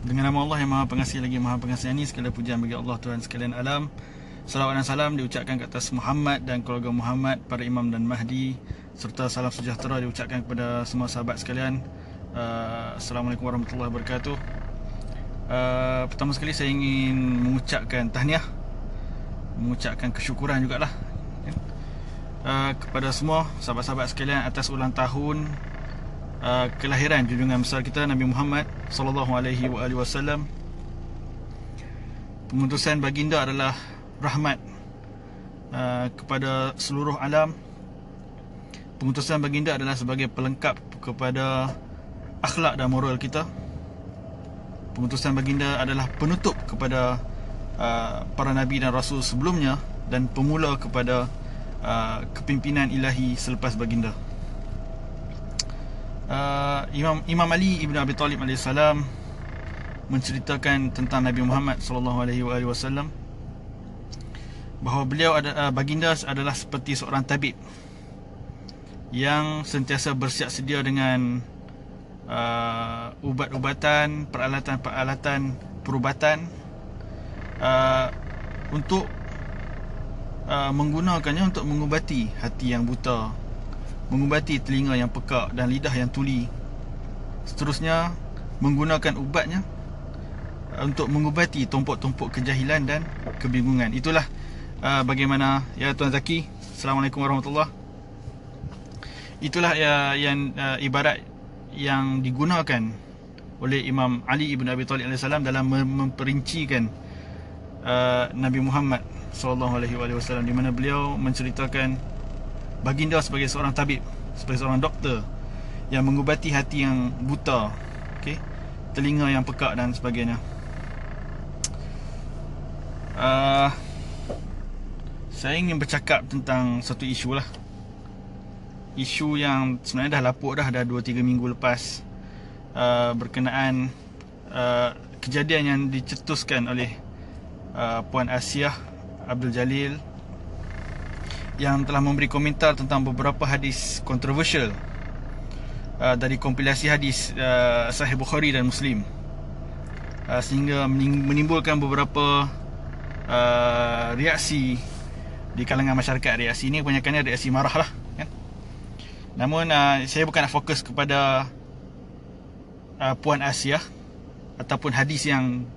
Dengan nama Allah yang maha pengasih lagi maha pengasihani Segala pujian bagi Allah Tuhan sekalian alam. Salawat dan salam diucapkan ke atas Muhammad dan keluarga Muhammad Para imam dan mahdi Serta salam sejahtera diucapkan kepada semua sahabat sekalian. Uh, Assalamualaikum warahmatullahi wabarakatuh. Uh, Pertama sekali saya ingin mengucapkan tahniah Mengucapkan kesyukuran jugalah uh, Kepada semua sahabat-sahabat sekalian atas ulang tahun uh, kelahiran junjungan besar kita Nabi Muhammad sallallahu alaihi wasallam. Pemutusan baginda adalah rahmat uh, kepada seluruh alam. Pemutusan baginda adalah sebagai pelengkap kepada akhlak dan moral kita. Pemutusan baginda adalah penutup kepada uh, para nabi dan rasul sebelumnya dan pemula kepada uh, kepimpinan ilahi selepas baginda uh, Imam Imam Ali Ibn Abi Talib AS menceritakan tentang Nabi Muhammad SAW bahawa beliau ada, uh, baginda adalah seperti seorang tabib yang sentiasa bersiap sedia dengan uh, ubat-ubatan, peralatan-peralatan perubatan uh, untuk uh, menggunakannya untuk mengubati hati yang buta mengubati telinga yang pekak dan lidah yang tuli. Seterusnya, menggunakan ubatnya uh, untuk mengubati tumpuk-tumpuk kejahilan dan kebingungan. Itulah uh, bagaimana ya Tuan Zaki. Assalamualaikum warahmatullahi. Itulah ya yang uh, ibarat yang digunakan oleh Imam Ali ibn Abi Talib alaihissalam dalam memperincikan uh, Nabi Muhammad sallallahu alaihi wasallam di mana beliau menceritakan baginda sebagai seorang tabib sebagai seorang doktor yang mengubati hati yang buta okey? Telinga yang pekak dan sebagainya. Uh, saya ingin bercakap tentang satu isu lah. Isu yang sebenarnya dah lapuk dah dah 2-3 minggu lepas uh, berkenaan uh, kejadian yang dicetuskan oleh uh, Puan Asiah Abdul Jalil yang telah memberi komentar tentang beberapa hadis kontroversial uh, dari kompilasi hadis uh, Sahih Bukhari dan Muslim. Uh, sehingga menimbulkan beberapa uh, reaksi di kalangan masyarakat. Reaksi ini kebanyakannya reaksi marah lah kan? namun uh, saya bukan nak fokus kepada uh, Puan Asia ataupun hadis yang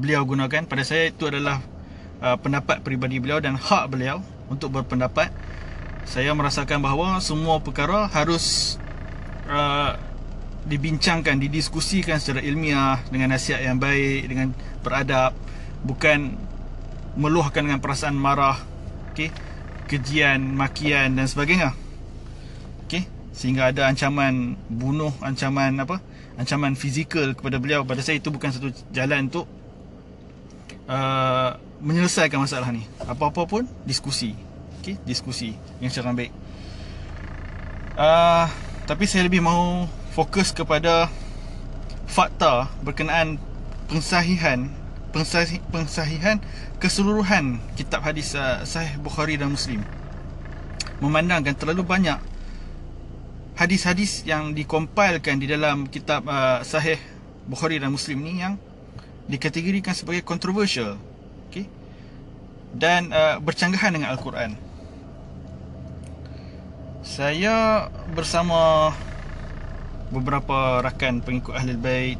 beliau gunakan. Pada saya itu adalah uh, pendapat peribadi beliau dan hak beliau untuk berpendapat saya merasakan bahawa semua perkara harus uh, dibincangkan, didiskusikan secara ilmiah dengan nasihat yang baik, dengan beradab bukan meluahkan dengan perasaan marah okay? kejian, makian dan sebagainya okay? sehingga ada ancaman bunuh, ancaman apa ancaman fizikal kepada beliau pada saya itu bukan satu jalan untuk uh, menyelesaikan masalah ni. Apa-apa pun diskusi. Okey diskusi yang secara baik uh, tapi saya lebih mahu fokus kepada fakta berkenaan pensahihan pensahih, pensahihan keseluruhan kitab hadis uh, sahih Bukhari dan Muslim. Memandangkan terlalu banyak hadis-hadis yang dikompilkan di dalam kitab uh, sahih Bukhari dan Muslim ni yang dikategorikan sebagai controversial okay? dan uh, bercanggahan dengan Al-Quran saya bersama beberapa rakan pengikut Ahli Bait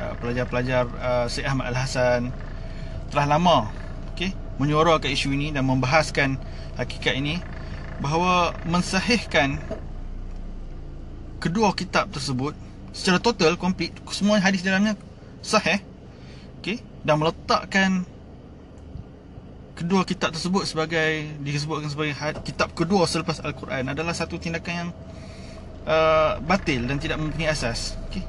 uh, pelajar-pelajar uh, Syed Ahmad Al-Hasan telah lama okay, menyuarakan isu ini dan membahaskan hakikat ini bahawa mensahihkan kedua kitab tersebut secara total komplit semua hadis dalamnya sahih okey. Dan meletakkan kedua kitab tersebut sebagai disebutkan sebagai kitab kedua selepas al-Quran adalah satu tindakan yang uh, batil dan tidak mempunyai asas. Okey.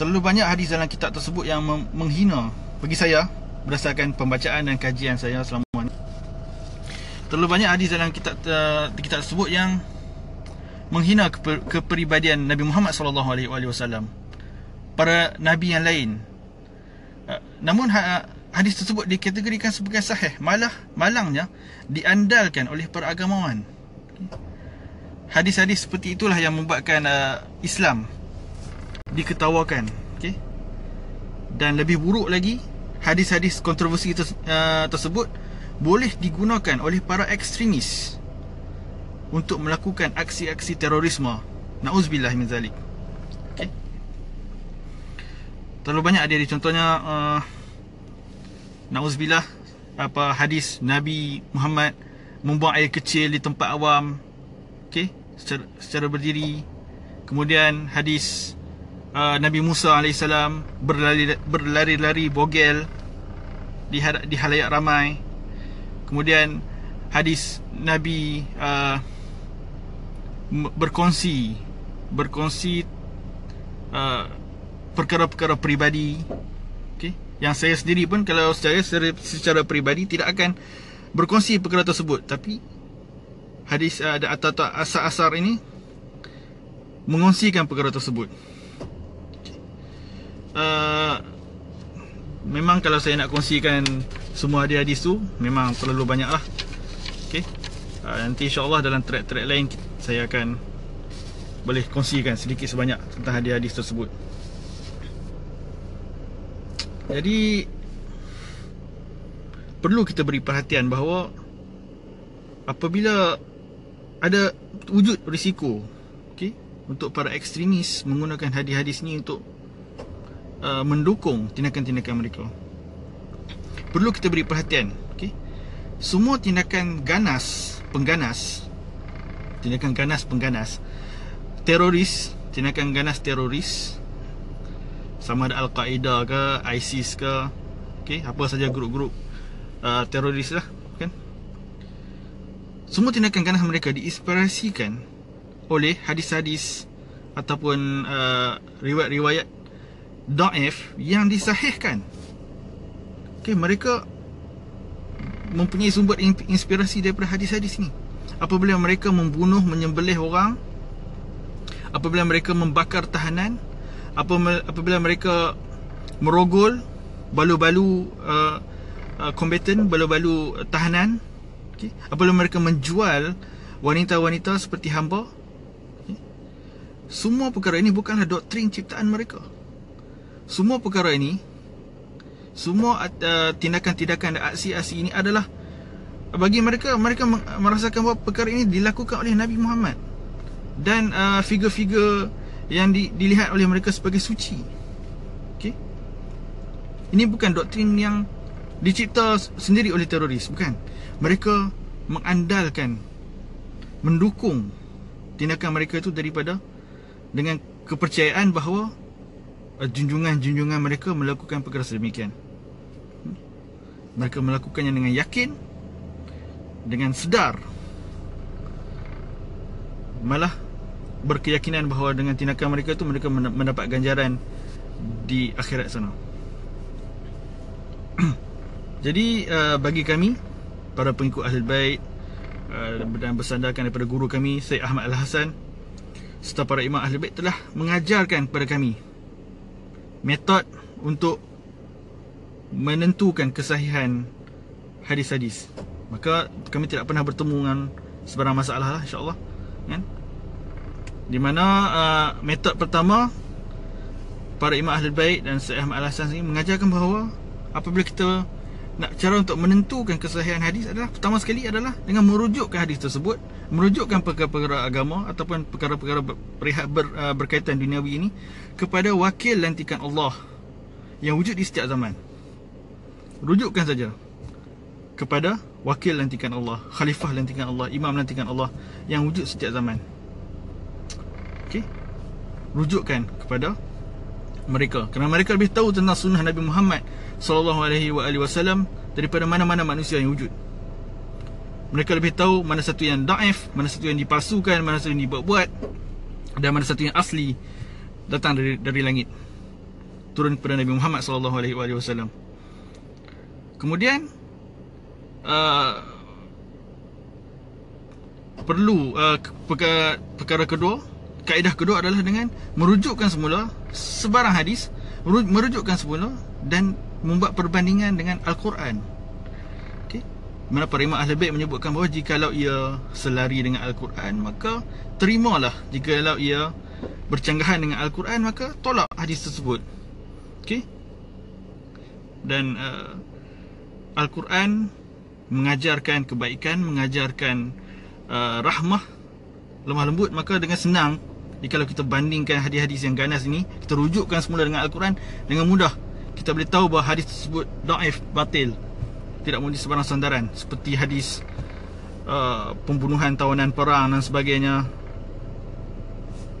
Terlalu banyak hadis dalam kitab tersebut yang menghina bagi saya berdasarkan pembacaan dan kajian saya selama ini. Terlalu banyak hadis dalam kitab uh, kitab tersebut yang menghina kepribadian Nabi Muhammad sallallahu alaihi wasallam. Para nabi yang lain namun ha, hadis tersebut dikategorikan sebagai sahih. Malah malangnya diandalkan oleh para agamawan hadis-hadis seperti itulah yang membuatkan uh, Islam diketawakan. Dan lebih buruk lagi hadis-hadis kontroversi ter, uh, tersebut boleh digunakan oleh para ekstremis untuk melakukan aksi-aksi terorisme. Na'uzubillah min zalik okay. Terlalu banyak ada contohnya uh, na'uzubillah apa hadis Nabi Muhammad membuang air kecil di tempat awam okey secara, secara berdiri. Kemudian hadis uh, Nabi Musa AS berlari, berlari-lari bogel di, di halayak ramai. Kemudian hadis Nabi uh, berkongsi berkongsi uh, perkara-perkara peribadi. Okey. Yang saya sendiri pun kalau saya secara, secara peribadi tidak akan berkongsi perkara tersebut. Tapi hadis uh, atau, asar-asar ini mengongsikan perkara tersebut. Uh, memang kalau saya nak kongsikan semua hadis-hadis tu memang terlalu banyak lah okay. uh, nanti insyaAllah dalam track-track lain saya akan boleh kongsikan sedikit sebanyak tentang hadis-hadis tersebut jadi perlu kita beri perhatian bahawa apabila ada wujud risiko okey untuk para ekstremis menggunakan hadis-hadis ni untuk uh, mendukung tindakan-tindakan mereka. Perlu kita beri perhatian, okey. Semua tindakan ganas, pengganas, tindakan ganas pengganas teroris, tindakan ganas teroris sama ada Al-Qaeda ke ISIS ke okey apa saja grup-grup uh, teroris lah kan? Semua tindakan ganas mereka diinspirasikan oleh hadis-hadis ataupun uh, riwayat-riwayat daif yang disahihkan. Okey mereka mempunyai sumber inspirasi daripada hadis-hadis ni apabila mereka membunuh menyembelih orang apabila mereka membakar tahanan apabila mereka merogol balu-balu uh, uh, combatant balu-balu tahanan okay. apabila mereka menjual wanita-wanita seperti hamba okay. semua perkara ini bukanlah doktrin ciptaan mereka semua perkara ini semua uh, tindakan-tindakan dan aksi-aksi ini adalah bagi mereka mereka merasakan bahawa perkara ini dilakukan oleh Nabi Muhammad dan uh, figure-figure yang di, dilihat oleh mereka sebagai suci. Okey. Ini bukan doktrin yang dicipta sendiri oleh teroris, bukan. Mereka mengandalkan mendukung tindakan mereka itu daripada dengan kepercayaan bahawa uh, junjungan-junjungan mereka melakukan perkara sedemikian. Mereka melakukannya dengan yakin dengan sedar malah berkeyakinan bahawa dengan tindakan mereka tu mereka mendapat ganjaran di akhirat sana. Jadi uh, bagi kami para pengikut Ahlul Bait uh, dan bersandarkan daripada guru kami Syed Ahmad Al-Hasan serta para imam Ahlul Bait telah mengajarkan kepada kami metod untuk menentukan kesahihan hadis-hadis. Maka kami tidak pernah bertemu dengan sebarang masalah lah insya-Allah kan di mana uh, metod pertama para imam ahli bait dan Syekh Ahmad Al-Hasan ini mengajarkan bahawa apabila kita nak cara untuk menentukan kesahihan hadis adalah pertama sekali adalah dengan merujukkan hadis tersebut merujukkan perkara-perkara agama ataupun perkara-perkara ber, uh, berkaitan duniawi ini kepada wakil lantikan Allah yang wujud di setiap zaman rujukkan saja kepada wakil lantikan Allah khalifah lantikan Allah imam lantikan Allah yang wujud setiap zaman. Rujukkan kepada mereka kerana mereka lebih tahu tentang sunnah Nabi Muhammad sallallahu alaihi wasallam daripada mana-mana manusia yang wujud. Mereka lebih tahu mana satu yang daif, mana satu yang dipalsukan, mana satu yang dibuat-buat dan mana satu yang asli datang dari dari langit. Turun kepada Nabi Muhammad sallallahu alaihi wasallam. Kemudian uh, perlu uh, perkara, perkara kedua kaedah kedua adalah dengan merujukkan semula sebarang hadis merujukkan semula dan membuat perbandingan dengan Al-Quran okay. mana para imam ahli baik menyebutkan bahawa jika ia selari dengan Al-Quran maka terimalah jika ia bercanggahan dengan Al-Quran maka tolak hadis tersebut okay. dan uh, Al-Quran mengajarkan kebaikan, mengajarkan uh, rahmah, lemah lembut, maka dengan senang jika kita bandingkan hadis-hadis yang ganas ini, kita rujukkan semula dengan Al-Quran dengan mudah kita boleh tahu bahawa hadis tersebut daif, batil tidak menjadi sebarang sandaran seperti hadis uh, pembunuhan tawanan perang dan sebagainya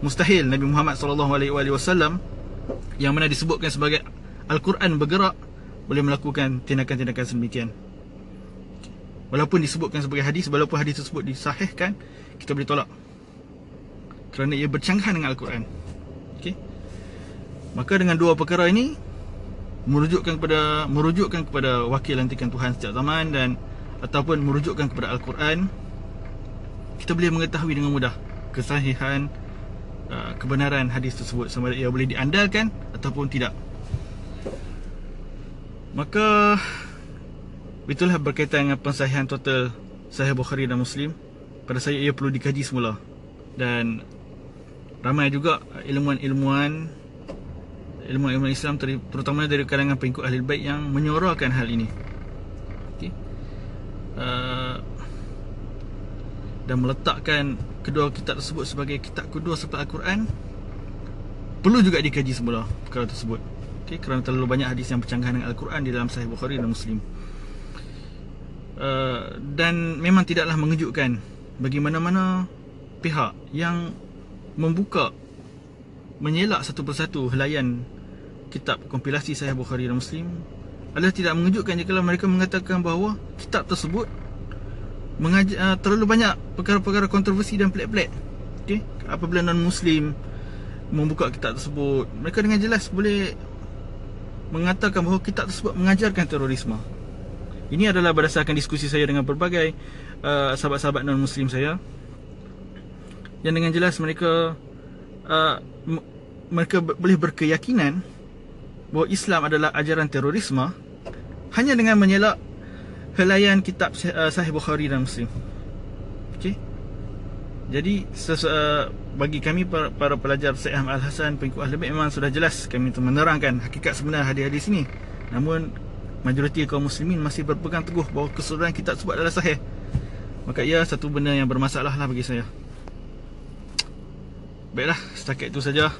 mustahil Nabi Muhammad wasallam yang mana disebutkan sebagai Al-Quran bergerak boleh melakukan tindakan-tindakan sedemikian. Walaupun disebutkan sebagai hadis, walaupun hadis tersebut disahihkan, kita boleh tolak. Kerana ia bercanggahan dengan Al-Quran. Okey. Maka dengan dua perkara ini merujukkan kepada merujukkan kepada wakil lantikan Tuhan setiap zaman dan ataupun merujukkan kepada Al-Quran kita boleh mengetahui dengan mudah kesahihan uh, kebenaran hadis tersebut sama ada ia boleh diandalkan ataupun tidak. Maka Itulah berkaitan dengan pensahihan total Sahih Bukhari dan Muslim Pada saya ia perlu dikaji semula Dan Ramai juga ilmuwan-ilmuwan Ilmuwan-ilmuwan Islam Terutama dari kalangan pengikut ahli baik Yang menyuarakan hal ini. Okay. uh, Dan meletakkan Kedua kitab tersebut sebagai kitab kedua Setelah Al-Quran Perlu juga dikaji semula Perkara tersebut. Okay, Kerana terlalu banyak hadis yang bercanggahan dengan Al-Quran Di dalam Sahih Bukhari dan Muslim. Uh, dan memang tidaklah mengejutkan bagi mana-mana pihak yang membuka menyelak satu persatu helaian kitab kompilasi Sahih Bukhari dan Muslim adalah tidak mengejutkan jika mereka mengatakan bahawa kitab tersebut uh, terlalu banyak perkara-perkara kontroversi dan pelik-pelik okay? apabila non-Muslim membuka kitab tersebut mereka dengan jelas boleh mengatakan bahawa kitab tersebut mengajarkan terorisme ini adalah berdasarkan diskusi saya dengan berbagai uh, sahabat-sahabat non-Muslim saya Yang dengan jelas mereka uh, Mereka boleh berkeyakinan Bahawa Islam adalah ajaran terorisme Hanya dengan mengelak Helaian kitab uh, Sahih Bukhari dan Muslim. Okay Jadi sesu- uh, bagi kami para, para pelajar Syed Ahmad Al-Hasan Pengikut Ahli Memang sudah jelas kami menerangkan hakikat sebenar hadis-hadis ini. Namun majoriti kaum muslimin masih berpegang teguh bahawa keseluruhan kitab tersebut adalah sahih. Maka ia satu benda yang bermasalah lah bagi saya baiklah setakat itu saja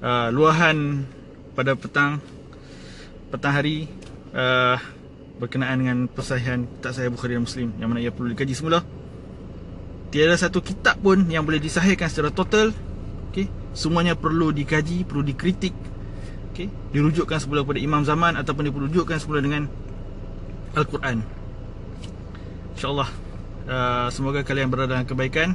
uh, luahan pada petang petang hari uh, berkenaan dengan persahihan kitab sahih Bukhari dan Muslim yang mana ia perlu dikaji semula tiada satu kitab pun yang boleh disahihkan secara total okay? semuanya perlu dikaji perlu dikritik okay, dirujukkan semula kepada imam zaman ataupun dirujukkan semula dengan Al-Quran. Insya-Allah uh, semoga kalian berada dalam kebaikan.